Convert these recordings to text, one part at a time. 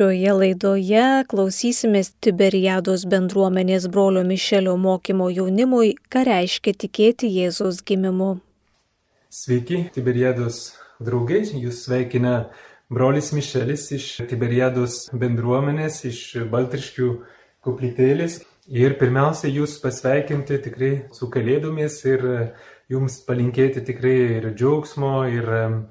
Šioje laidoje klausysimės Tiberiados bendruomenės brolio Mišelio mokymo jaunimui, ką reiškia tikėti Jėzaus gimimu. Sveiki, Tiberiados draugai, jūs sveikina brolis Mišelis iš Tiberiados bendruomenės, iš Baltriškių koplytėlės. Ir pirmiausia, jūs pasveikinti tikrai su kalėdomis ir jums palinkėti tikrai ir džiaugsmo, ir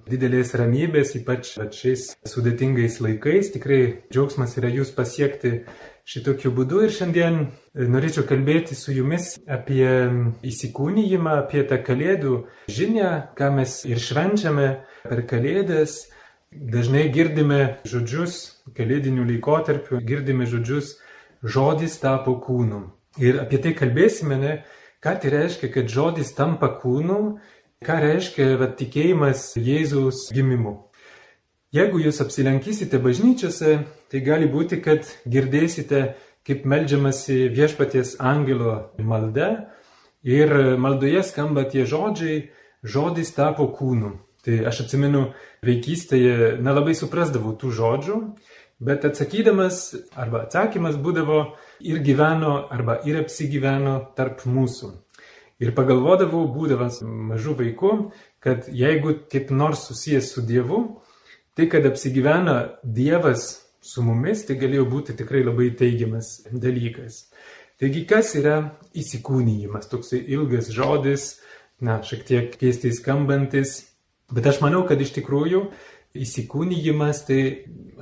didelės ramybės, ypač šiais sudėtingais laikais. Tikrai džiaugsmas yra jūs pasiekti šitokiu būdu. Ir šiandien norėčiau kalbėti su jumis apie įsikūnyjimą, apie tą kalėdų žinią, ką mes ir švenčiame per kalėdas. Dažnai girdime žodžius, kalėdinių laikotarpių, girdime žodžius, žodis tapo kūnu. Ir apie tai kalbėsime, ne? Ką tai reiškia, kad žodis tampa kūnu, ką reiškia va, tikėjimas Jėzaus gimimu. Jeigu jūs apsilankysite bažnyčiose, tai gali būti, kad girdėsite, kaip melžiamasi viešpaties angelo malda ir maldoje skamba tie žodžiai, žodis tapo kūnu. Tai aš atsimenu, vaikystėje nelabai suprasdavau tų žodžių, bet atsakydamas arba atsakymas būdavo ir gyveno arba ir apsigyveno tarp mūsų. Ir pagalvodavau, būdamas mažų vaikų, kad jeigu kaip nors susijęs su Dievu, tai kad apsigyvena Dievas su mumis, tai galėjo būti tikrai labai teigiamas dalykas. Taigi, kas yra įsikūnyjimas? Toksai ilgas žodis, na, šiek tiek keistai skambantis, bet aš manau, kad iš tikrųjų įsikūnyjimas, tai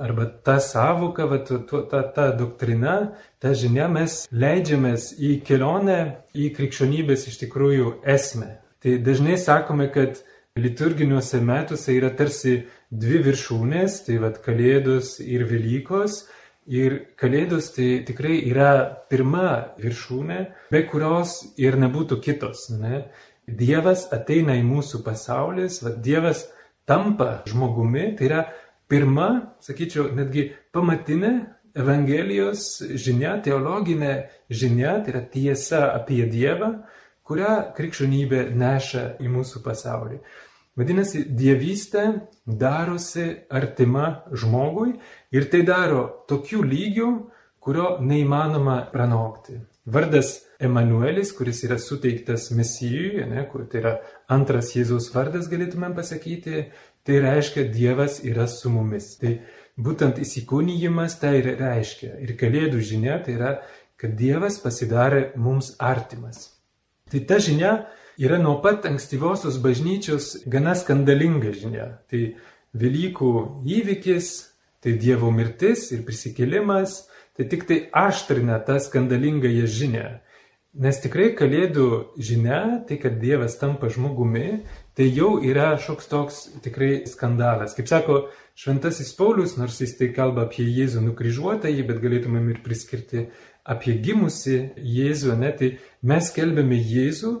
arba ta savoka, va, ta, ta doktrina, ta žinia, mes leidžiamės į kelionę į krikščionybės iš tikrųjų esmę. Tai dažnai sakome, kad liturginiuose metuose yra tarsi dvi viršūnės, tai vad Kalėdos ir Velykos. Ir Kalėdos tai tikrai yra pirma viršūnė, be kurios ir nebūtų kitos. Ne? Dievas ateina į mūsų pasaulis, vad Dievas tampa žmogumi, tai yra pirma, sakyčiau, netgi pamatinė Evangelijos žinia, teologinė žinia, tai yra tiesa apie Dievą, kurią krikščionybė neša į mūsų pasaulį. Vadinasi, dievystė darosi artima žmogui ir tai daro tokiu lygiu, kurio neįmanoma pranokti. Vardas Emanuelis, kuris yra suteiktas Mesijui, ne, kur tai yra antras Jėzaus vardas, galėtumėm pasakyti, tai reiškia Dievas yra su mumis. Tai būtent įsikūnyjimas tai ir reiškia. Ir kalėdų žinia tai yra, kad Dievas pasidarė mums artimas. Tai ta žinia yra nuo pat ankstyvosios bažnyčios gana skandalinga žinia. Tai Velykų įvykis, tai Dievo mirtis ir prisikėlimas, tai tik tai aštrina tą skandalingąją žinę. Nes tikrai kalėdų žinia, tai kad Dievas tampa žmogumi, tai jau yra šoks toks tikrai skandalas. Kaip sako Šventasis Paulius, nors jis tai kalba apie Jėzų nukryžiuotąjį, bet galėtumėm ir priskirti apie gimusi Jėzų, ne, tai mes kelbėme Jėzų,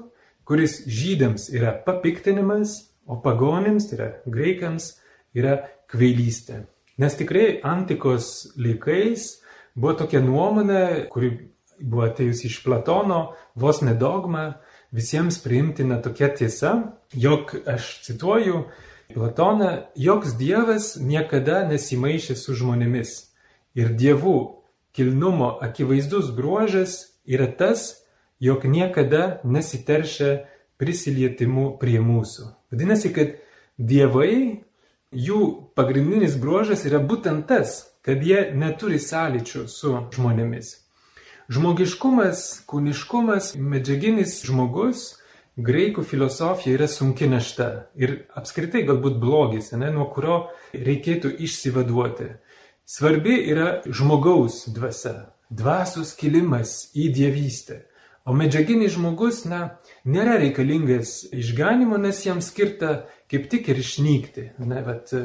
kuris žydams yra papiktinimas, o pagonims, tai yra greikams, yra kvailystė. Nes tikrai antikos laikais Buvo tokia nuomonė, kuri buvo atėjusi iš Platono, vos nedogma, visiems priimtina tokia tiesa, jog, aš cituoju Platoną, joks dievas niekada nesimaišė su žmonėmis. Ir dievų kilnumo akivaizdus bruožas yra tas, jog niekada nesiteršia prisilietimu prie mūsų. Vadinasi, kad dievai, jų pagrindinis bruožas yra būtent tas, kad jie neturi sąlyčių su žmonėmis. Žmogiškumas, kūniškumas, medžiaginis žmogus graikų filosofija yra sunki našta ir apskritai galbūt blogis, ne, nuo kurio reikėtų išsivaduoti. Svarbi yra žmogaus dvasia, dvasios kilimas į dievystę. O medžiaginis žmogus, na, nėra reikalingas išganimo, nes jam skirta kaip tik ir išnykti, ne, bet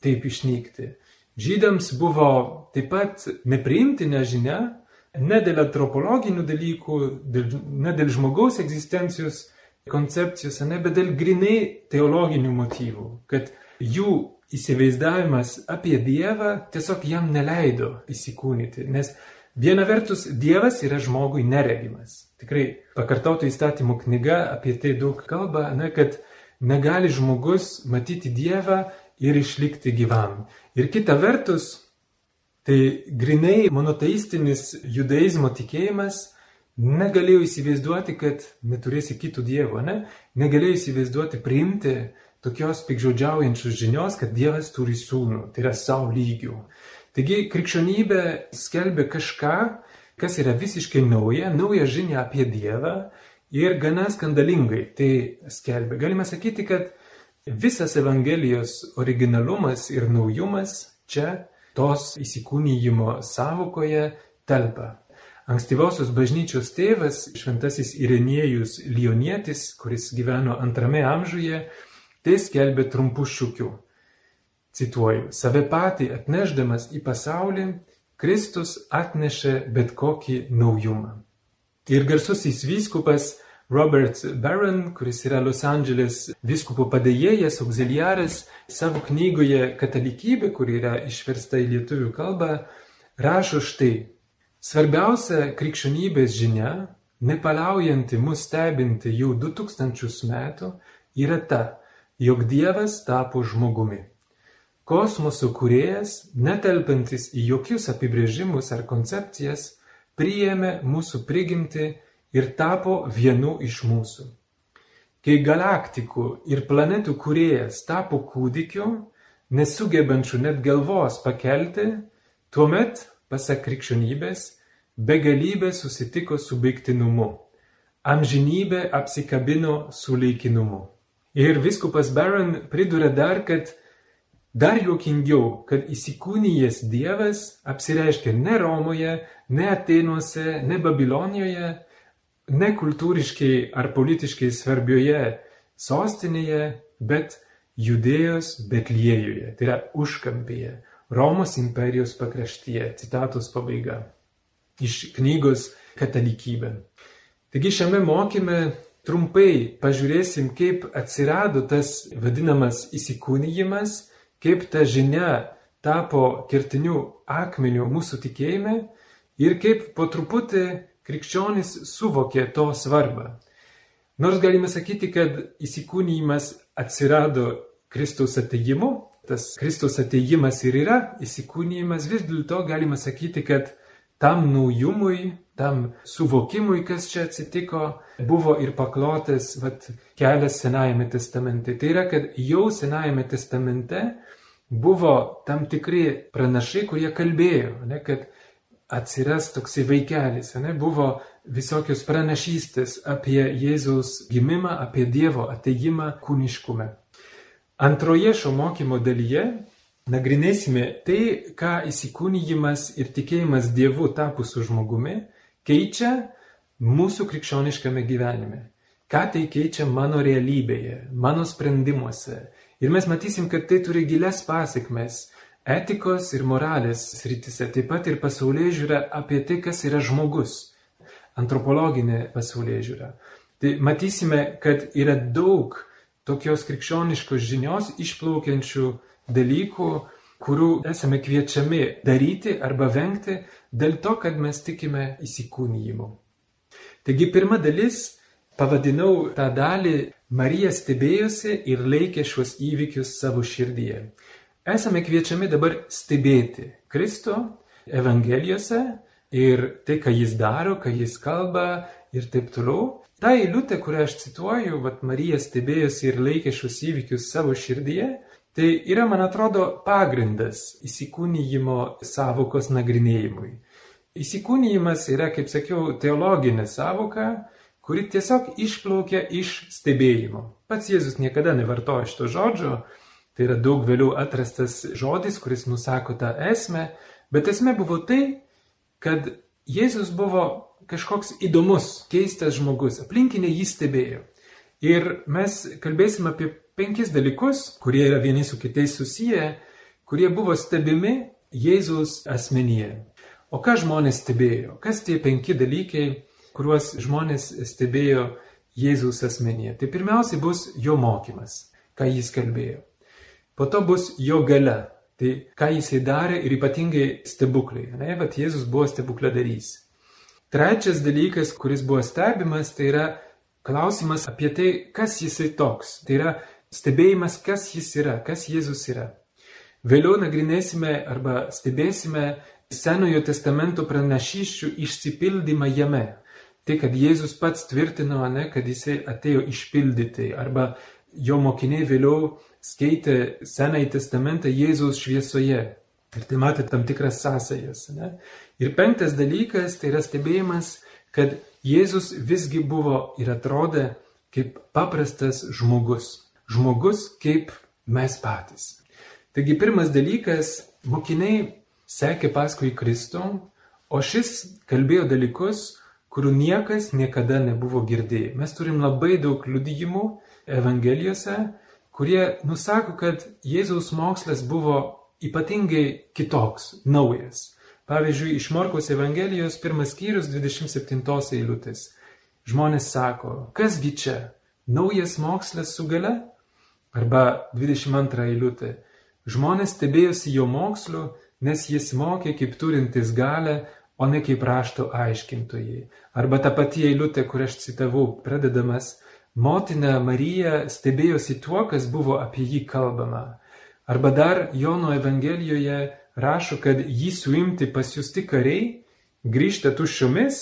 taip išnykti. Žydams buvo taip pat nepriimtina žinia, ne dėl antropologinių dalykų, dėl, ne dėl žmogaus egzistencijos koncepcijos, ne, bet dėl grinai teologinių motyvų, kad jų įsivaizdavimas apie Dievą tiesiog jam neleido įsikūnyti, nes viena vertus Dievas yra žmogui neregimas. Tikrai pakartautų įstatymų knyga apie tai daug kalba, ne, kad negali žmogus matyti Dievą ir išlikti gyvam. Ir kita vertus, Tai grinai monoteistinis judaizmo tikėjimas negalėjo įsivaizduoti, kad neturėsi kitų dievų, ne? Negalėjo įsivaizduoti, priimti tokios pikžodžiaujančios žinios, kad Dievas turi sūnų, tai yra savo lygių. Taigi krikščionybė skelbia kažką, kas yra visiškai nauja, nauja žinia apie Dievą ir gana skandalingai tai skelbia. Galima sakyti, kad visas Evangelijos originalumas ir naujumas čia tos įsikūnyjimo savokoje telpa. Ankstyvosios bažnyčios tėvas, šventasis Irenėjus Lionietis, kuris gyveno antrame amžiuje, tai skelbė trumpų šūkių. Cituoju, save patį atneždamas į pasaulį, Kristus atnešė bet kokį naujumą. Ir garsusis vyskupas Robert Barron, kuris yra Los Angeles viskupo padėjėjas, auxiliaras, savo knygoje Katalikybė, kuri yra išversta į lietuvių kalbą, rašo štai. Svarbiausia krikščionybės žinia, nepaliaujanti mus stebinti jau 2000 metų, yra ta, jog Dievas tapo žmogumi. Kosmoso kuriejas, netelpantis į jokius apibrėžimus ar koncepcijas, priėmė mūsų prigimti ir tapo vienu iš mūsų. Kai galaktikų ir planetų kuriejas tapo kūdikiu, nesugebančiu net galvos pakelti, tuomet, pasak krikščionybės, begalybė susitiko su baigtinumu, amžinybė apsikabino su laikinumu. Ir viskupas Baron priduria dar, kad dar juokingiau, kad įsikūnijęs Dievas apsireiškia ne Romoje, ne Atenuose, ne Babilonijoje, nekultūriškai ar politiškai svarbioje sostinėje, bet Judėjos Betlėjuje, tai yra užkampėje, Romos imperijos pakraštyje. Citatos pabaiga. Iš knygos Katalikybė. Taigi šiame mokyme trumpai pažiūrėsim, kaip atsirado tas vadinamas įsikūnyjimas, kaip ta žinia tapo kertiniu akmeniu mūsų tikėjime ir kaip po truputį krikščionys suvokė to svarbą. Nors galime sakyti, kad įsikūnymas atsirado Kristaus ateimu, tas Kristaus ateimas ir yra įsikūnymas, vis dėlto galima sakyti, kad tam naujumui, tam suvokimui, kas čia atsitiko, buvo ir paklotas vat, kelias Senajame testamente. Tai yra, kad jau Senajame testamente buvo tam tikri pranašai, kurie kalbėjo, ne, kad atsiras toksai vaikelis, ne, buvo visokios pranašystės apie Jėzaus gimimą, apie Dievo ateimą kūniškume. Antroje šio mokymo dalyje nagrinėsime tai, ką įsikūnyjimas ir tikėjimas Dievu tapusiu žmogumi keičia mūsų krikščioniškame gyvenime. Ką tai keičia mano realybėje, mano sprendimuose. Ir mes matysim, kad tai turi gilias pasiekmes etikos ir moralės sritise, taip pat ir pasaulyje žiūra apie tai, kas yra žmogus, antropologinė pasaulyje žiūra. Tai matysime, kad yra daug tokios krikščioniškos žinios išplaukiančių dalykų, kurių esame kviečiami daryti arba vengti dėl to, kad mes tikime įsikūnyjimu. Taigi pirma dalis pavadinau tą dalį Marija stebėjosi ir laikė šios įvykius savo širdyje. Esame kviečiami dabar stebėti Kristų Evangelijose ir tai, ką jis daro, ką jis kalba ir taip toliau. Ta eilutė, kurią aš cituoju, vad Marija stebėjosi ir laikė šios įvykius savo širdyje, tai yra, man atrodo, pagrindas įsikūnyjimo savokos nagrinėjimui. Įsikūnyjimas yra, kaip sakiau, teologinė savoka, kuri tiesiog išplaukia iš stebėjimo. Pats Jėzus niekada nevartoja šito žodžio, Tai yra daug vėliau atrastas žodis, kuris nusako tą esmę, bet esmė buvo tai, kad Jėzus buvo kažkoks įdomus, keistas žmogus, aplinkiniai jį stebėjo. Ir mes kalbėsim apie penkis dalykus, kurie yra vieni su kitais susiję, kurie buvo stebimi Jėzaus asmenyje. O ką žmonės stebėjo? Kas tie penki dalykai, kuriuos žmonės stebėjo Jėzaus asmenyje? Tai pirmiausiai bus jo mokymas, ką jis kalbėjo. Po to bus jo gale. Tai ką jisai darė ir ypatingai stebuklai. Ne, bet Jėzus buvo stebukladarys. Trečias dalykas, kuris buvo stebimas, tai yra klausimas apie tai, kas jisai toks. Tai yra stebėjimas, kas jis yra, kas Jėzus yra. Vėliau nagrinėsime arba stebėsime Senojo testamento pranašyščių išsipildymą jame. Tai, kad Jėzus pats tvirtino, ne, kad jisai atėjo išpildyti, arba jo mokiniai vėliau skaitė Senąjį testamentą Jėzaus šviesoje. Ir tai matė tam tikras sąsajas. Ne? Ir penktas dalykas tai yra stebėjimas, kad Jėzus visgi buvo ir atrodė kaip paprastas žmogus. Žmogus kaip mes patys. Taigi pirmas dalykas, mokiniai sekė paskui Kristų, o šis kalbėjo dalykus, kurių niekas niekada nebuvo girdėję. Mes turim labai daug liudijimų Evangelijose, kurie nusako, kad Jėzaus mokslas buvo ypatingai kitoks, naujas. Pavyzdžiui, iš Morkos Evangelijos pirmas skyrius 27 eilutės. Žmonės sako, kasgi čia, naujas mokslas su gale? Arba 22 eilutė. Žmonės stebėjosi jo mokslu, nes jis mokė kaip turintis galę, o ne kaip rašto aiškintojai. Arba ta pati eilutė, kurią aš citavau, pradedamas, motina Marija stebėjosi tuo, kas buvo apie jį kalbama. Arba dar Jono Evangelijoje rašo, kad jį suimti pasiūsti kariai grįžta tuščiomis,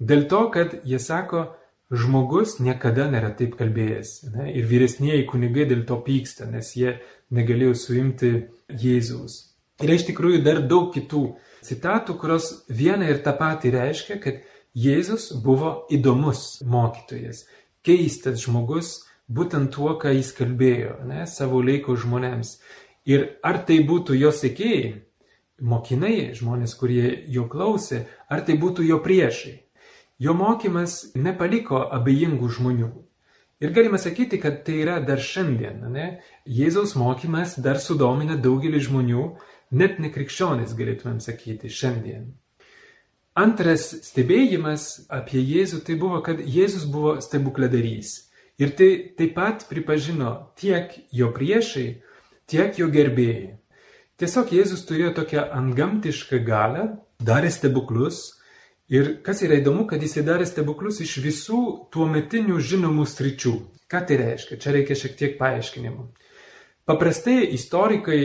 dėl to, kad jie sako, žmogus niekada nėra taip kalbėjęs. Ne? Ir vyresnieji kunigai dėl to pyksta, nes jie negalėjo suimti Jėzaus. Yra iš tikrųjų dar daug kitų citatų, kurios viena ir tą patį reiškia, kad Jėzus buvo įdomus mokytojas, keistas žmogus, būtent tuo, ką jis kalbėjo, ne, savo laiko žmonėms. Ir ar tai būtų jo sekėjai, mokinai, žmonės, kurie jo klausė, ar tai būtų jo priešai. Jo mokymas nepaliko abejingų žmonių. Ir galima sakyti, kad tai yra dar šiandien. Ne? Jėzaus mokymas dar sudomina daugelį žmonių, net nekrikščionis galėtumėm sakyti šiandien. Antras stebėjimas apie Jėzų tai buvo, kad Jėzus buvo stebukladarys. Ir tai taip pat pripažino tiek jo priešai, tiek jo gerbėjai. Tiesiog Jėzus turėjo tokią antgamtišką galę, darė stebuklus, Ir kas yra įdomu, kad jis darė stebuklus iš visų tuo metinių žinomų sričių. Ką tai reiškia? Čia reikia šiek tiek paaiškinimų. Paprastai istorikai,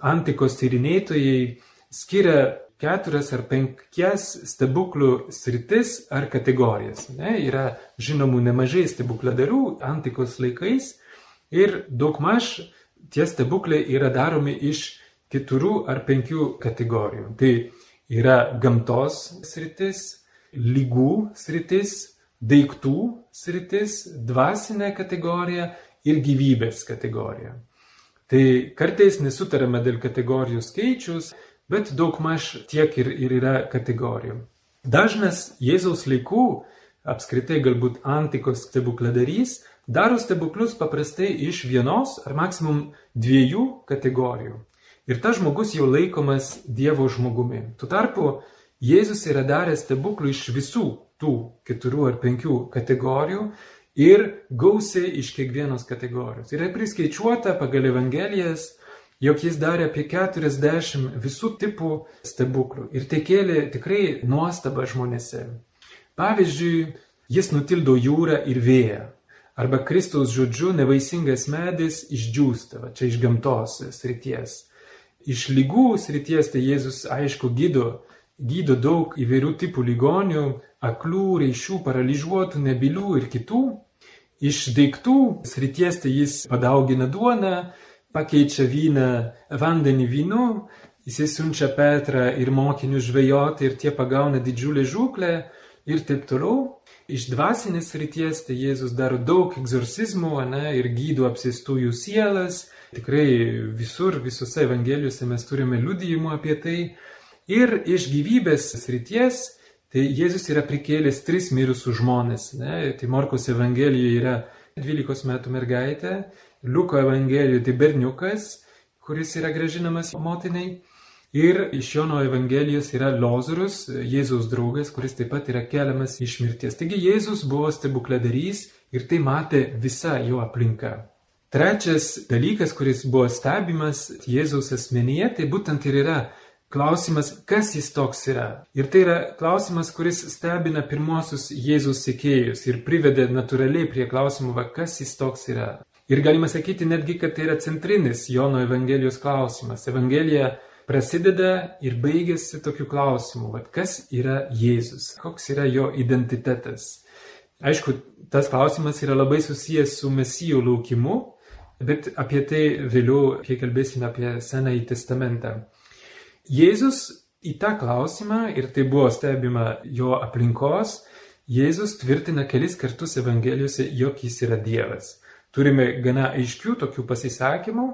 antikos tyrinėtojai skiria keturias ar penkias stebuklų sritis ar kategorijas. Ne? Yra žinomų nemažai stebukladarių antikos laikais ir daugmaž tie stebuklai yra daromi iš keturių ar penkių kategorijų. Tai yra gamtos sritis, lygų sritis, daiktų sritis, dvasinė kategorija ir gyvybės kategorija. Tai kartais nesutarame dėl kategorijų skaičius, bet daugmaž tiek ir, ir yra kategorijų. Dažnas Jėzaus laikų, apskritai galbūt antikos stebukladarys, daro stebuklus paprastai iš vienos ar maksimum dviejų kategorijų. Ir tas žmogus jau laikomas Dievo žmogumi. Tuo tarpu Jėzus yra daręs stebuklų iš visų tų keturių ar penkių kategorijų ir gausiai iš kiekvienos kategorijos. Yra priskaičiuota pagal Evangelijas, jog jis darė apie 40 visų tipų stebuklų ir tai kėlė tikrai nuostabą žmonėse. Pavyzdžiui, jis nutildo jūrą ir vėją. Arba Kristaus žodžiu nevaisingas medis išdžiūsta, va, čia iš gamtos srities. Iš lygų srities tai Jėzus aišku gydo, gydo daug įvairių tipų ligonių, aklų, reišių, paralyžiuotų, nebilių ir kitų. Iš daiktų srities tai jis padaugina duoną, pakeičia vyną vandenį vynu, jis siunčia Petrą ir mokinių žvejoti ir tie pagauna didžiulę žuklę ir taip toliau. Iš dvasinės ryties tai Jėzus daro daug egzorcizmų ne, ir gydo apsėstųjų sielas, Tikrai visur, visose Evangelijose mes turime liudijimų apie tai. Ir iš gyvybės srities, tai Jėzus yra prikėlęs tris mirusius žmonės. Ne? Tai Morkos Evangelijoje yra 12 metų mergaitė, Liuko Evangelijoje tai berniukas, kuris yra gražinamas motinai. Ir iš Jono Evangelijos yra Lozorus, Jėzaus draugas, kuris taip pat yra keliamas iš mirties. Taigi Jėzus buvo stebukladarys ir tai matė visa jo aplinka. Trečias dalykas, kuris buvo stebimas Jėzaus asmenyje, tai būtent ir yra klausimas, kas jis toks yra. Ir tai yra klausimas, kuris stebina pirmosius Jėzaus sekėjus ir privedė natūraliai prie klausimų, va, kas jis toks yra. Ir galima sakyti netgi, kad tai yra centrinis Jono Evangelijos klausimas. Evangelija prasideda ir baigėsi tokiu klausimu, vat, kas yra Jėzus, koks yra jo identitetas. Aišku, tas klausimas yra labai susijęs su Mesijų laukimu, bet apie tai vėliau, kai kalbėsime apie Senąjį testamentą. Jėzus į tą klausimą, ir tai buvo stebima jo aplinkos, Jėzus tvirtina kelis kartus Evangelijose, jog jis yra Dievas. Turime gana aiškių tokių pasisakymų,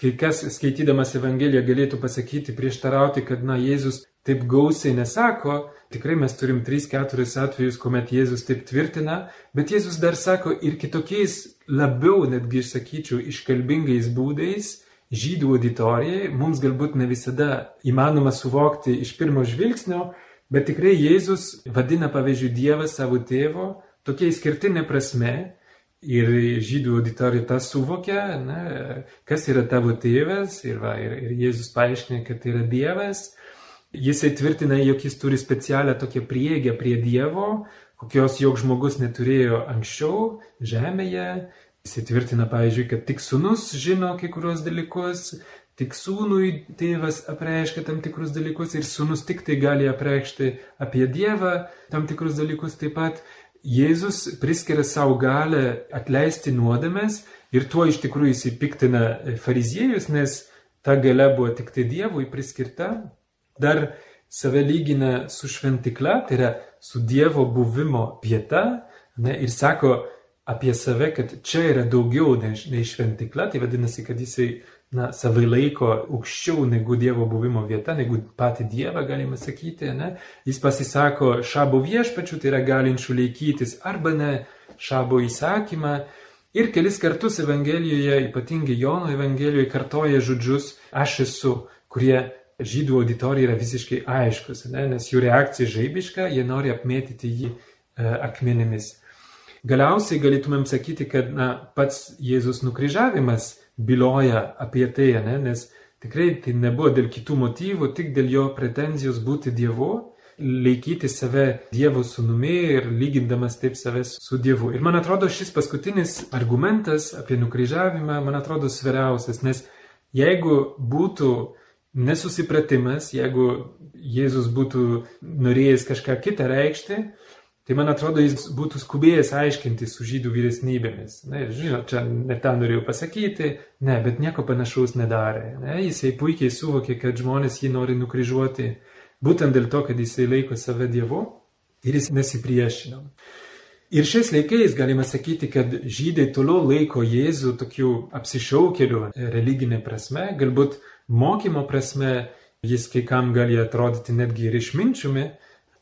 kai kas skaitydamas Evangeliją galėtų pasakyti, prieštarauti, kad, na, Jėzus taip gausiai nesako, tikrai mes turim 3-4 atvejus, kuomet Jėzus taip tvirtina, bet Jėzus dar sako ir kitokiais, labiau netgi išsakyčiau, iškalbingais būdais, žydų auditorijai, mums galbūt ne visada įmanoma suvokti iš pirmo žvilgsnio, Bet tikrai Jėzus vadina, pavyzdžiui, Dievą savo tėvo tokia išskirtinė prasme ir žydų auditorija tą suvokia, na, kas yra tavo tėvas ir, va, ir, ir Jėzus paaiškina, kad tai yra Dievas. Jisai tvirtina, jog jis turi specialią tokią prieigą prie Dievo, kokios joks žmogus neturėjo anksčiau žemėje. Jisai tvirtina, pavyzdžiui, kad tik sunus žino kai kurios dalykus, Tik sūnui tėvas apreiškia tam tikrus dalykus ir sūnus tik tai gali apreikšti apie Dievą tam tikrus dalykus. Taip pat Jėzus priskiria savo galę atleisti nuodėmės ir tuo iš tikrųjų įsipiktina fariziejus, nes ta gale buvo tik tai Dievui priskirta. Dar save lygina su šventikla, tai yra su Dievo buvimo vieta ne, ir sako apie save, kad čia yra daugiau nei, šventikla, tai vadinasi, kad jisai na, savai laiko aukščiau negu Dievo buvimo vieta, negu patį Dievą, galima sakyti. Ne? Jis pasisako šabo viešpačių, tai yra galinčių laikytis arba ne šabo įsakymą. Ir kelis kartus Evangelijoje, ypatingai Jono Evangelijoje, kartoja žodžius aš esu, kurie žydų auditorija yra visiškai aiškus, ne? nes jų reakcija žaibiška, jie nori apmėtyti jį e, akmenimis. Galiausiai galėtumėm sakyti, kad na, pats Jėzus nukryžiavimas byloja apie tai, ne? nes tikrai tai nebuvo dėl kitų motyvų, tik dėl jo pretenzijos būti Dievu, laikyti save Dievo sunumi ir lygindamas taip save su Dievu. Ir man atrodo, šis paskutinis argumentas apie nukryžiavimą, man atrodo, svariausias, nes jeigu būtų nesusipratimas, jeigu Jėzus būtų norėjęs kažką kitą reikšti, Tai man atrodo, jis būtų skubėjęs aiškinti su žydų vyresnybėmis. Na, žinot, čia ne tą norėjau pasakyti, ne, bet nieko panašaus nedarė. Ne, jisai puikiai suvokė, kad žmonės jį nori nukryžiuoti būtent dėl to, kad jisai laiko save Dievu ir jis nesipriešino. Ir šiais laikais galima sakyti, kad žydai toliau laiko Jėzų tokiu apsišaukeliu religinė prasme, galbūt mokymo prasme jis kai kam gali atrodyti netgi ir išminčiumi,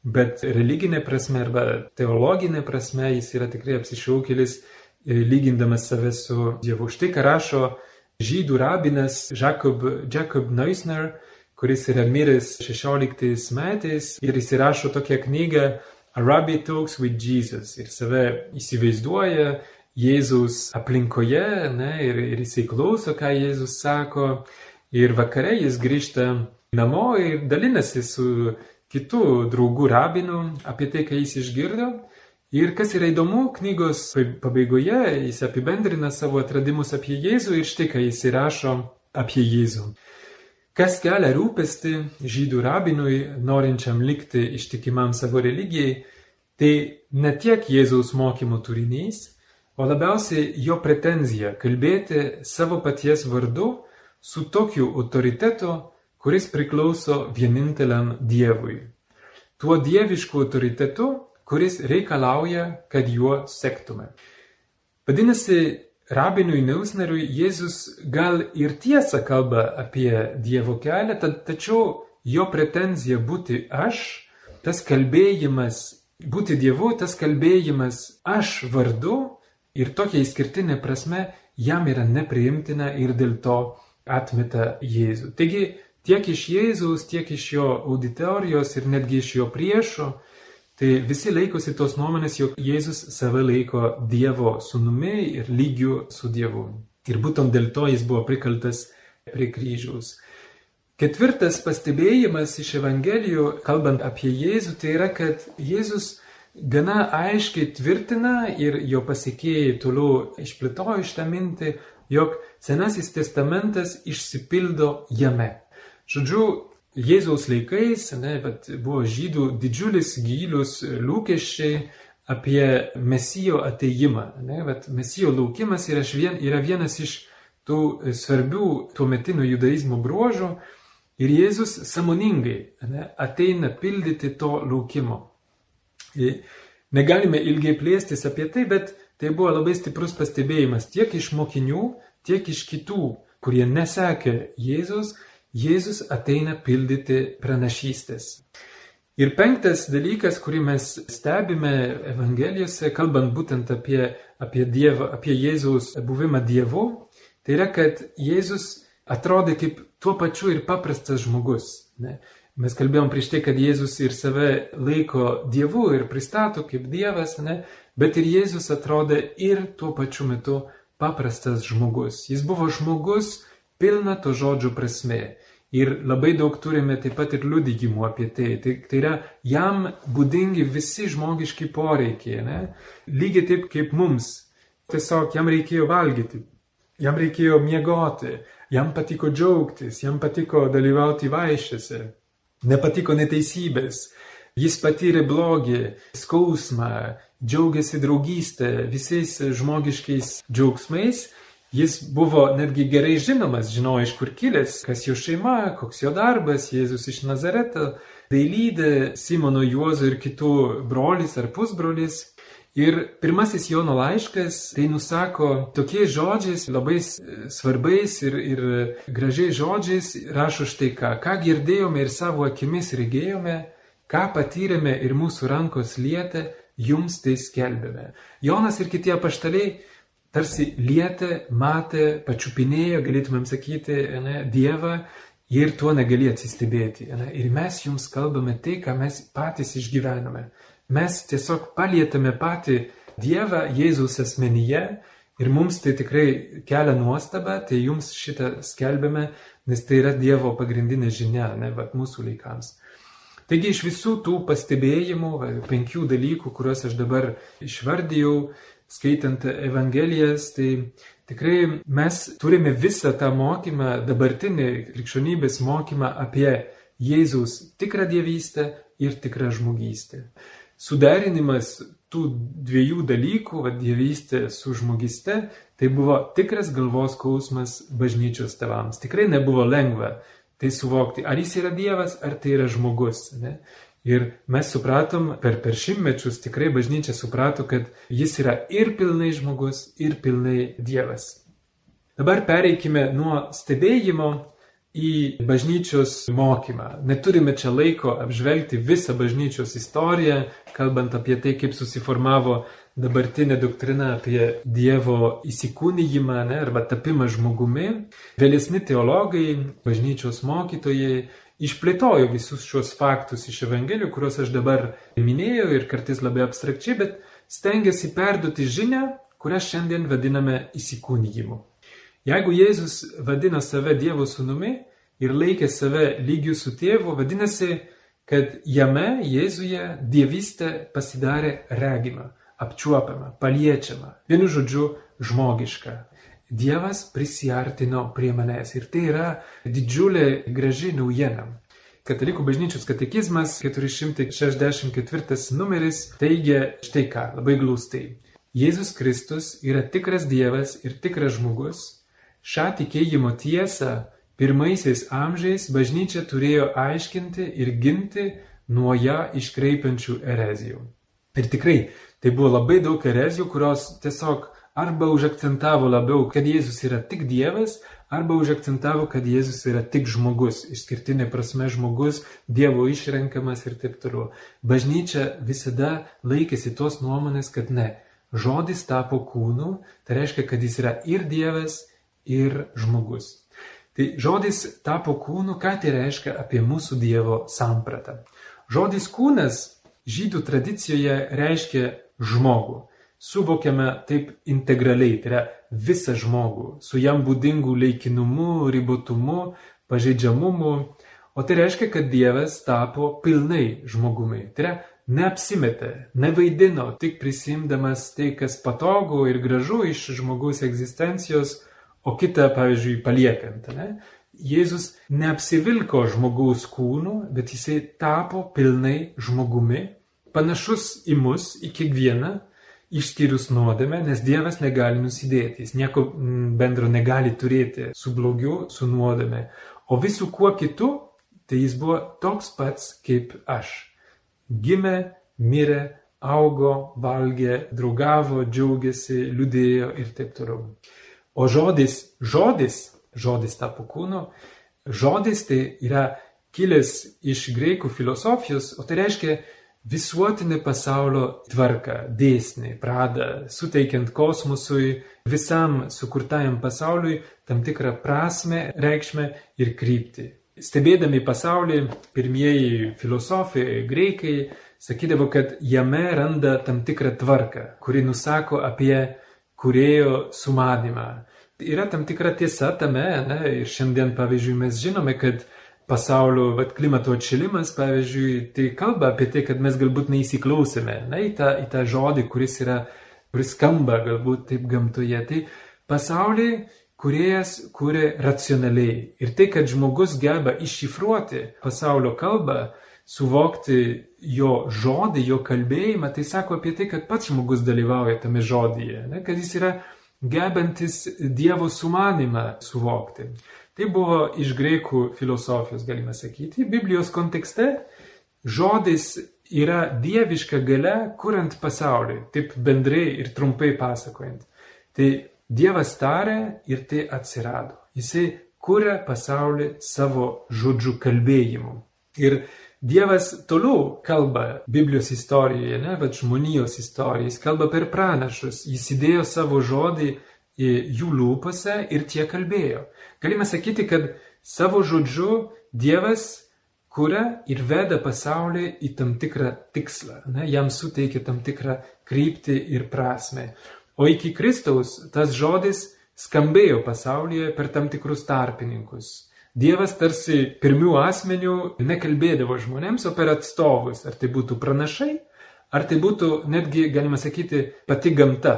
Bet religinė prasme arba teologinė prasme jis yra tikrai apsišaukėlis, e, lygindamas save su Dievu. Štai ką rašo žydų rabinas Jacob, Jacob Neusner, kuris yra miręs 16 metais ir jis įrašo tokią knygą A Rabbi Talks with Jesus ir save įsivaizduoja Jėzaus aplinkoje ne, ir, ir jisai klauso, ką Jėzus sako ir vakare jis grįžta namo ir dalinasi su kitų draugų rabinų apie tai, ką jis išgirdo. Ir kas yra įdomu, knygos pabaigoje jis apibendrina savo atradimus apie Jėzų ir štai ką jis įrašo apie Jėzų. Kas kelia rūpesti žydų rabinui, norinčiam likti ištikimam savo religijai, tai ne tiek Jėzaus mokymo turinys, o labiausiai jo pretenzija kalbėti savo paties vardu su tokiu autoritetu, kuris priklauso vieninteliam Dievui. Tuo dievišku autoritetu, kuris reikalauja, kad juo sektume. Vadinasi, rabinui Neusneriui Jėzus gal ir tiesą kalba apie Dievo kelią, tačiau jo pretenzija būti aš, tas kalbėjimas, būti Dievu, tas kalbėjimas aš vardu ir tokia išskirtinė prasme jam yra nepriimtina ir dėl to atmeta Jėzų. Taigi, tiek iš Jėzaus, tiek iš jo auditorijos ir netgi iš jo priešo, tai visi laikosi tos nuomonės, jog Jėzus save laiko Dievo sunumi ir lygiu su Dievu. Ir būtent dėl to jis buvo prikaltas prie kryžiaus. Ketvirtas pastebėjimas iš Evangelijų, kalbant apie Jėzų, tai yra, kad Jėzus gana aiškiai tvirtina ir jo pasiekėjai toliau išplėtojo šitą mintį, jog Senasis testamentas išsipildo jame. Žodžiu, Jėzaus laikais ne, buvo žydų didžiulis gilius lūkesčiai apie mesijo ateimą. Ne, mesijo laukimas yra, vien, yra vienas iš tų svarbių tuometinio judaizmo bruožų ir Jėzus samoningai ne, ateina pildyti to laukimo. Ir negalime ilgai plėstis apie tai, bet tai buvo labai stiprus pastebėjimas tiek iš mokinių, tiek iš kitų, kurie nesekė Jėzus Jėzus ateina pildyti pranašystės. Ir penktas dalykas, kurį mes stebime Evangelijose, kalbant būtent apie, apie Dievą, apie Jėzaus buvimą Dievu, tai yra, kad Jėzus atrodė kaip tuo pačiu ir paprastas žmogus. Ne? Mes kalbėjom prieš tai, kad Jėzus ir save laiko Dievu ir pristato kaip Dievas, ne? bet ir Jėzus atrodė ir tuo pačiu metu paprastas žmogus. Jis buvo žmogus pilna to žodžio prasme. Ir labai daug turime taip pat ir liudijimų apie tai. Tai, tai yra jam būdingi visi žmogiški poreikiai, ne? lygiai taip kaip mums. Tiesiog jam reikėjo valgyti, jam reikėjo miegoti, jam patiko džiaugtis, jam patiko dalyvauti vaišėse, nepatiko neteisybės. Jis patyrė blogį, skausmą, džiaugiasi draugystę, visais žmogiškais džiaugsmais Jis buvo netgi gerai žinomas, žinojo iš kur kilęs, kas jo šeima, koks jo darbas, Jėzus iš Nazareto, dailydė Simono Juozo ir kitų brolis ar pusbrolis. Ir pirmasis Jono laiškas tai nusako tokiais žodžiais, labai svarbiais ir, ir gražiais žodžiais, rašo štai ką, ką girdėjome ir savo akimis regėjome, ką patyrėme ir mūsų rankos lietė, jums tai skelbėme. Jonas ir kiti apaštaliai tarsi lietė, matė, pačiupinėjo, galėtumėm sakyti, ne, Dievą ir tuo negali atsistebėti. Ne. Ir mes jums kalbame tai, ką mes patys išgyvename. Mes tiesiog palietame patį Dievą Jėzaus asmenyje ir mums tai tikrai kelia nuostabą, tai jums šitą skelbėme, nes tai yra Dievo pagrindinė žinia, ne, va, mūsų laikams. Taigi iš visų tų pastebėjimų, va, penkių dalykų, kuriuos aš dabar išvardėjau, skaitant Evangelijas, tai tikrai mes turime visą tą mokymą, dabartinį krikščionybės mokymą apie Jėzaus tikrą dievystę ir tikrą žmogystę. Suderinimas tų dviejų dalykų, va, dievystė su žmogyste, tai buvo tikras galvos skausmas bažnyčios tevams. Tikrai nebuvo lengva tai suvokti, ar jis yra Dievas, ar tai yra žmogus. Ne? Ir mes supratom, per, per šimtmečius tikrai bažnyčia suprato, kad jis yra ir pilnai žmogus, ir pilnai Dievas. Dabar pereikime nuo stebėjimo į bažnyčios mokymą. Neturime čia laiko apžvelgti visą bažnyčios istoriją, kalbant apie tai, kaip susiformavo dabartinė doktrina apie Dievo įsikūnyjimą ne, arba tapimą žmogumi. Vėlesni teologai, bažnyčios mokytojai išplėtojo visus šios faktus iš Evangelijų, kuriuos aš dabar minėjau ir kartais labai abstrakčiai, bet stengiasi perduoti žinę, kurią šiandien vadiname įsikūnyjimu. Jeigu Jėzus vadina save Dievo sūnumi ir laikė save lygių su tėvu, vadinasi, kad jame, Jėzuje, dievystė pasidarė regima, apčiuopiama, paliečiama, vienu žodžiu, žmogiška. Dievas prisiartino prie manęs ir tai yra didžiulė graži naujiena. Katalikų bažnyčios katekizmas 464 numeris teigia štai ką, labai glaustai. Jėzus Kristus yra tikras Dievas ir tikras žmogus. Šią tikėjimo tiesą pirmaisiais amžiais bažnyčia turėjo aiškinti ir ginti nuo ją iškreipiančių erezijų. Ir tikrai, tai buvo labai daug erezijų, kurios tiesiog arba užakcentavo labiau, kad Jėzus yra tik Dievas, arba užakcentavo, kad Jėzus yra tik žmogus, išskirtinė prasme žmogus, Dievo išrenkamas ir taip toliau. Bažnyčia visada laikėsi tos nuomonės, kad ne, žodis tapo kūnu, tai reiškia, kad jis yra ir Dievas, ir žmogus. Tai žodis tapo kūnu, ką tai reiškia apie mūsų Dievo sampratą. Žodis kūnas žydų tradicijoje reiškia žmogų suvokiame taip integraliai, tai yra visą žmogų, su jam būdingu laikinumu, ribotumu, pažeidžiamumu, o tai reiškia, kad Dievas tapo pilnai žmogumi. Tai yra neapsimetė, nevaidino, tik prisimdamas tai, kas patogu ir gražu iš žmogaus egzistencijos, o kitą, pavyzdžiui, paliekant. Ne? Jėzus neapsivilko žmogaus kūnu, bet jisai tapo pilnai žmogumi, panašus į mus, į kiekvieną, išskyrus nuodėmę, nes Dievas negali nusidėti, jis nieko mm, bendro negali turėti su blogiu, su nuodėmė. O visų kuo kitu, tai jis buvo toks pats kaip aš. Gimė, mirė, augo, valgė, draugavo, džiaugiasi, liūdėjo ir taip toliau. O žodis, žodis, žodis tapo kūnu, žodis tai yra kilęs iš greikų filosofijos, o tai reiškia visuotinį pasaulio tvarką, dėsnį, pradą, suteikiant kosmosui, visam sukurtajam pasauliui tam tikrą prasme, reikšmę ir kryptį. Stebėdami pasaulį, pirmieji filosofai, greikai, sakydavo, kad jame randa tam tikrą tvarką, kuri nusako apie kurėjo sumanimą. Yra tam tikra tiesa tame, ne, ir šiandien, pavyzdžiui, mes žinome, kad pasaulio vat, klimato atšilimas, pavyzdžiui, tai kalba apie tai, kad mes galbūt neįsiklausėme ne, į, tą, į tą žodį, kuris, yra, kuris skamba galbūt taip gamtoje. Tai pasaulį kuriejas kūrė racionaliai. Ir tai, kad žmogus geba iššifruoti pasaulio kalbą, suvokti jo žodį, jo kalbėjimą, tai sako apie tai, kad pats žmogus dalyvauja tame žodyje, ne, kad jis yra gebantis Dievo sumanimą suvokti. Tai buvo iš greikų filosofijos, galime sakyti. Biblijos kontekste žodis yra dieviška gale, kuriant pasaulį, taip bendrai ir trumpai pasakojant. Tai Dievas tarė ir tai atsirado. Jisai kuria pasaulį savo žodžių kalbėjimu. Ir Dievas toliau kalba Biblijos istorijoje, ne, bet žmonijos istorijoje, jis kalba per pranašus, jis įdėjo savo žodį jų lūpose ir tie kalbėjo. Galime sakyti, kad savo žodžiu Dievas kuria ir veda pasaulį į tam tikrą tikslą, ne, jam suteikia tam tikrą kryptį ir prasme. O iki Kristaus tas žodis skambėjo pasaulyje per tam tikrus tarpininkus. Dievas tarsi pirmių asmenių nekalbėdavo žmonėms, o per atstovus. Ar tai būtų pranašai, ar tai būtų netgi, galima sakyti, pati gamta.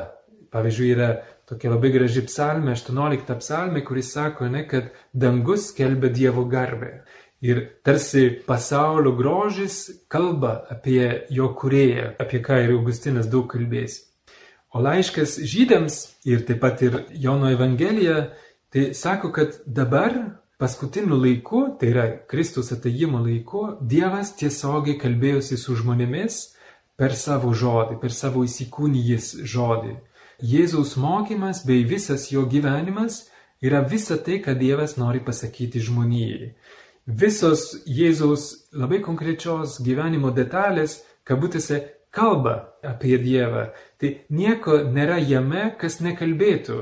Pavyzdžiui, yra tokia labai graži psalmė, 18 psalmė, kuris sako, ne, kad dangus kelbė Dievo garbę. Ir tarsi pasaulio grožis kalba apie jo kurėją, apie ką ir Augustinas daug kalbės. O laiškas žydams ir taip pat ir Jono Evangelija, tai sako, kad dabar Paskutiniu laiku, tai yra Kristus ateimo laiku, Dievas tiesiogiai kalbėjosi su žmonėmis per savo žodį, per savo įsikūnijęs žodį. Jėzaus mokymas bei visas jo gyvenimas yra visa tai, ką Dievas nori pasakyti žmonijai. Visos Jėzaus labai konkrečios gyvenimo detalės, kabutėse, kalba apie Dievą. Tai nieko nėra jame, kas nekalbėtų.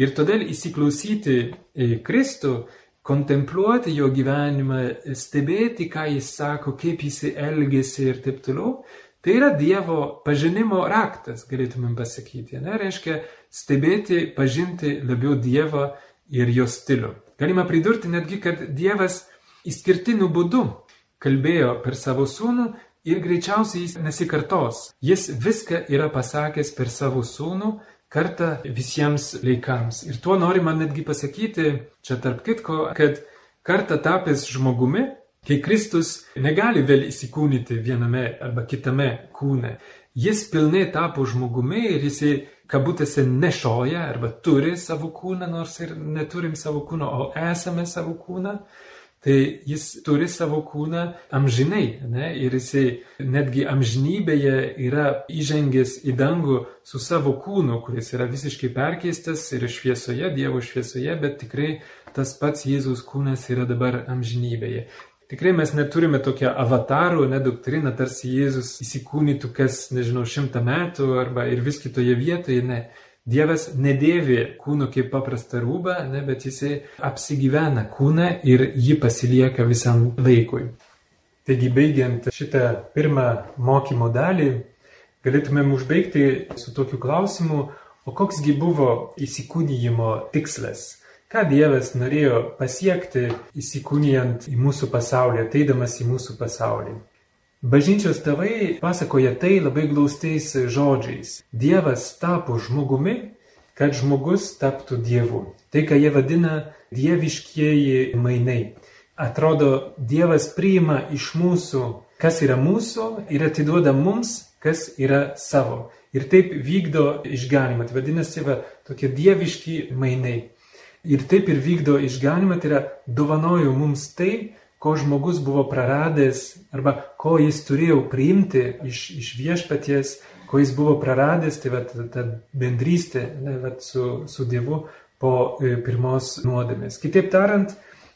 Ir todėl įsiklausyti į Kristų kontempliuoti jo gyvenimą, stebėti, ką jis sako, kaip jis elgesi ir taip toliau, tai yra Dievo pažinimo raktas, galėtumėm pasakyti. Ne? Reiškia stebėti, pažinti labiau Dievą ir jo stilių. Galima pridurti netgi, kad Dievas išskirtiniu būdu kalbėjo per savo sūnų ir greičiausiai jis nesikartos. Jis viską yra pasakęs per savo sūnų kartą visiems laikams. Ir tuo norima netgi pasakyti, čia tarp kitko, kad kartą tapęs žmogumi, kai Kristus negali vėl įsikūnyti viename arba kitame kūne, jis pilnai tapo žmogumi ir jisai kabutėse nešoja arba turi savo kūną, nors ir neturim savo kūno, o esame savo kūną tai jis turi savo kūną amžinai, ne? ir jisai netgi amžinybėje yra įžengęs į dangų su savo kūnu, kuris yra visiškai perkeistas ir šviesoje, Dievo šviesoje, bet tikrai tas pats Jėzaus kūnas yra dabar amžinybėje. Tikrai mes neturime tokią avatarų, ne doktriną, tarsi Jėzus įsikūnytų kas, nežinau, šimtą metų arba ir vis kitoje vietoje, ne. Dievas nedėvi kūno kaip paprastą rūbą, ne, bet jisai apsigyvena kūną ir jį pasilieka visam laikui. Taigi, baigiant šitą pirmą mokymo dalį, galėtumėm užbaigti su tokiu klausimu, o koksgi buvo įsikūnyjimo tikslas? Ką Dievas norėjo pasiekti įsikūnijant į mūsų pasaulį, ateidamas į mūsų pasaulį? Bažnyčios tėvai pasakoja tai labai glaustais žodžiais. Dievas tapo žmogumi, kad žmogus taptų Dievu. Tai, ką jie vadina dieviškieji mainai. Atrodo, Dievas priima iš mūsų, kas yra mūsų ir atiduoda mums, kas yra savo. Ir taip vykdo išganimą. Tai vadinasi, va, tokie dieviški mainai. Ir taip ir vykdo išganimą, tai yra dovanoju mums tai, ko žmogus buvo praradęs arba ko jis turėjo priimti iš, iš viešpaties, ko jis buvo praradęs, tai va, ta, ta bendrystė ne, va, su, su Dievu po e, pirmos nuodėmės. Kitaip tariant,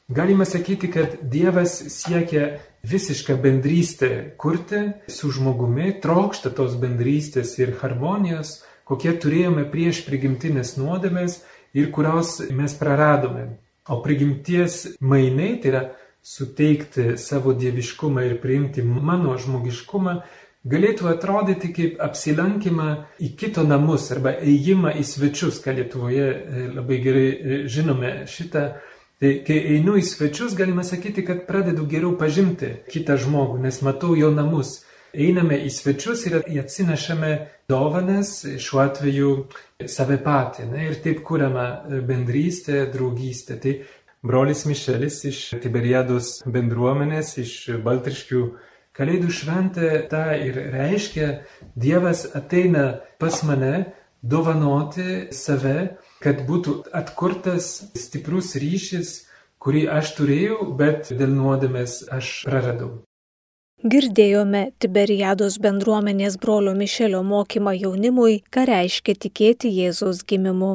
galima sakyti, kad Dievas siekia visišką bendrystę kurti su žmogumi, trokšta tos bendrystės ir harmonijos, kokie turėjome prieš prigimtinės nuodėmės ir kurios mes praradome. O prigimties mainai tai yra suteikti savo dieviškumą ir priimti mano žmogiškumą, galėtų atrodyti kaip apsilankymą į kito namus arba ėjimą į svečius, ką Lietuvoje e, labai gerai e, žinome šitą. Tai kai einu į svečius, galima sakyti, kad pradedu geriau pažinti kitą žmogų, nes matau jo namus. Einame į svečius ir atsinešame dovanas, šiuo atveju save patį. Ne, ir taip kuriama bendrystė, draugystė. Tai brolis Mišelis iš Tiberiados bendruomenės, iš Baltriškių Kalėdų šventė tą ir reiškia, Dievas ateina pas mane dovanoti save, kad būtų atkurtas stiprus ryšys, kurį aš turėjau, bet dėl nuodėmės aš praradau. Girdėjome Tiberiados bendruomenės brolio Mišelio mokymą jaunimui, ką reiškia tikėti Jėzaus gimimu.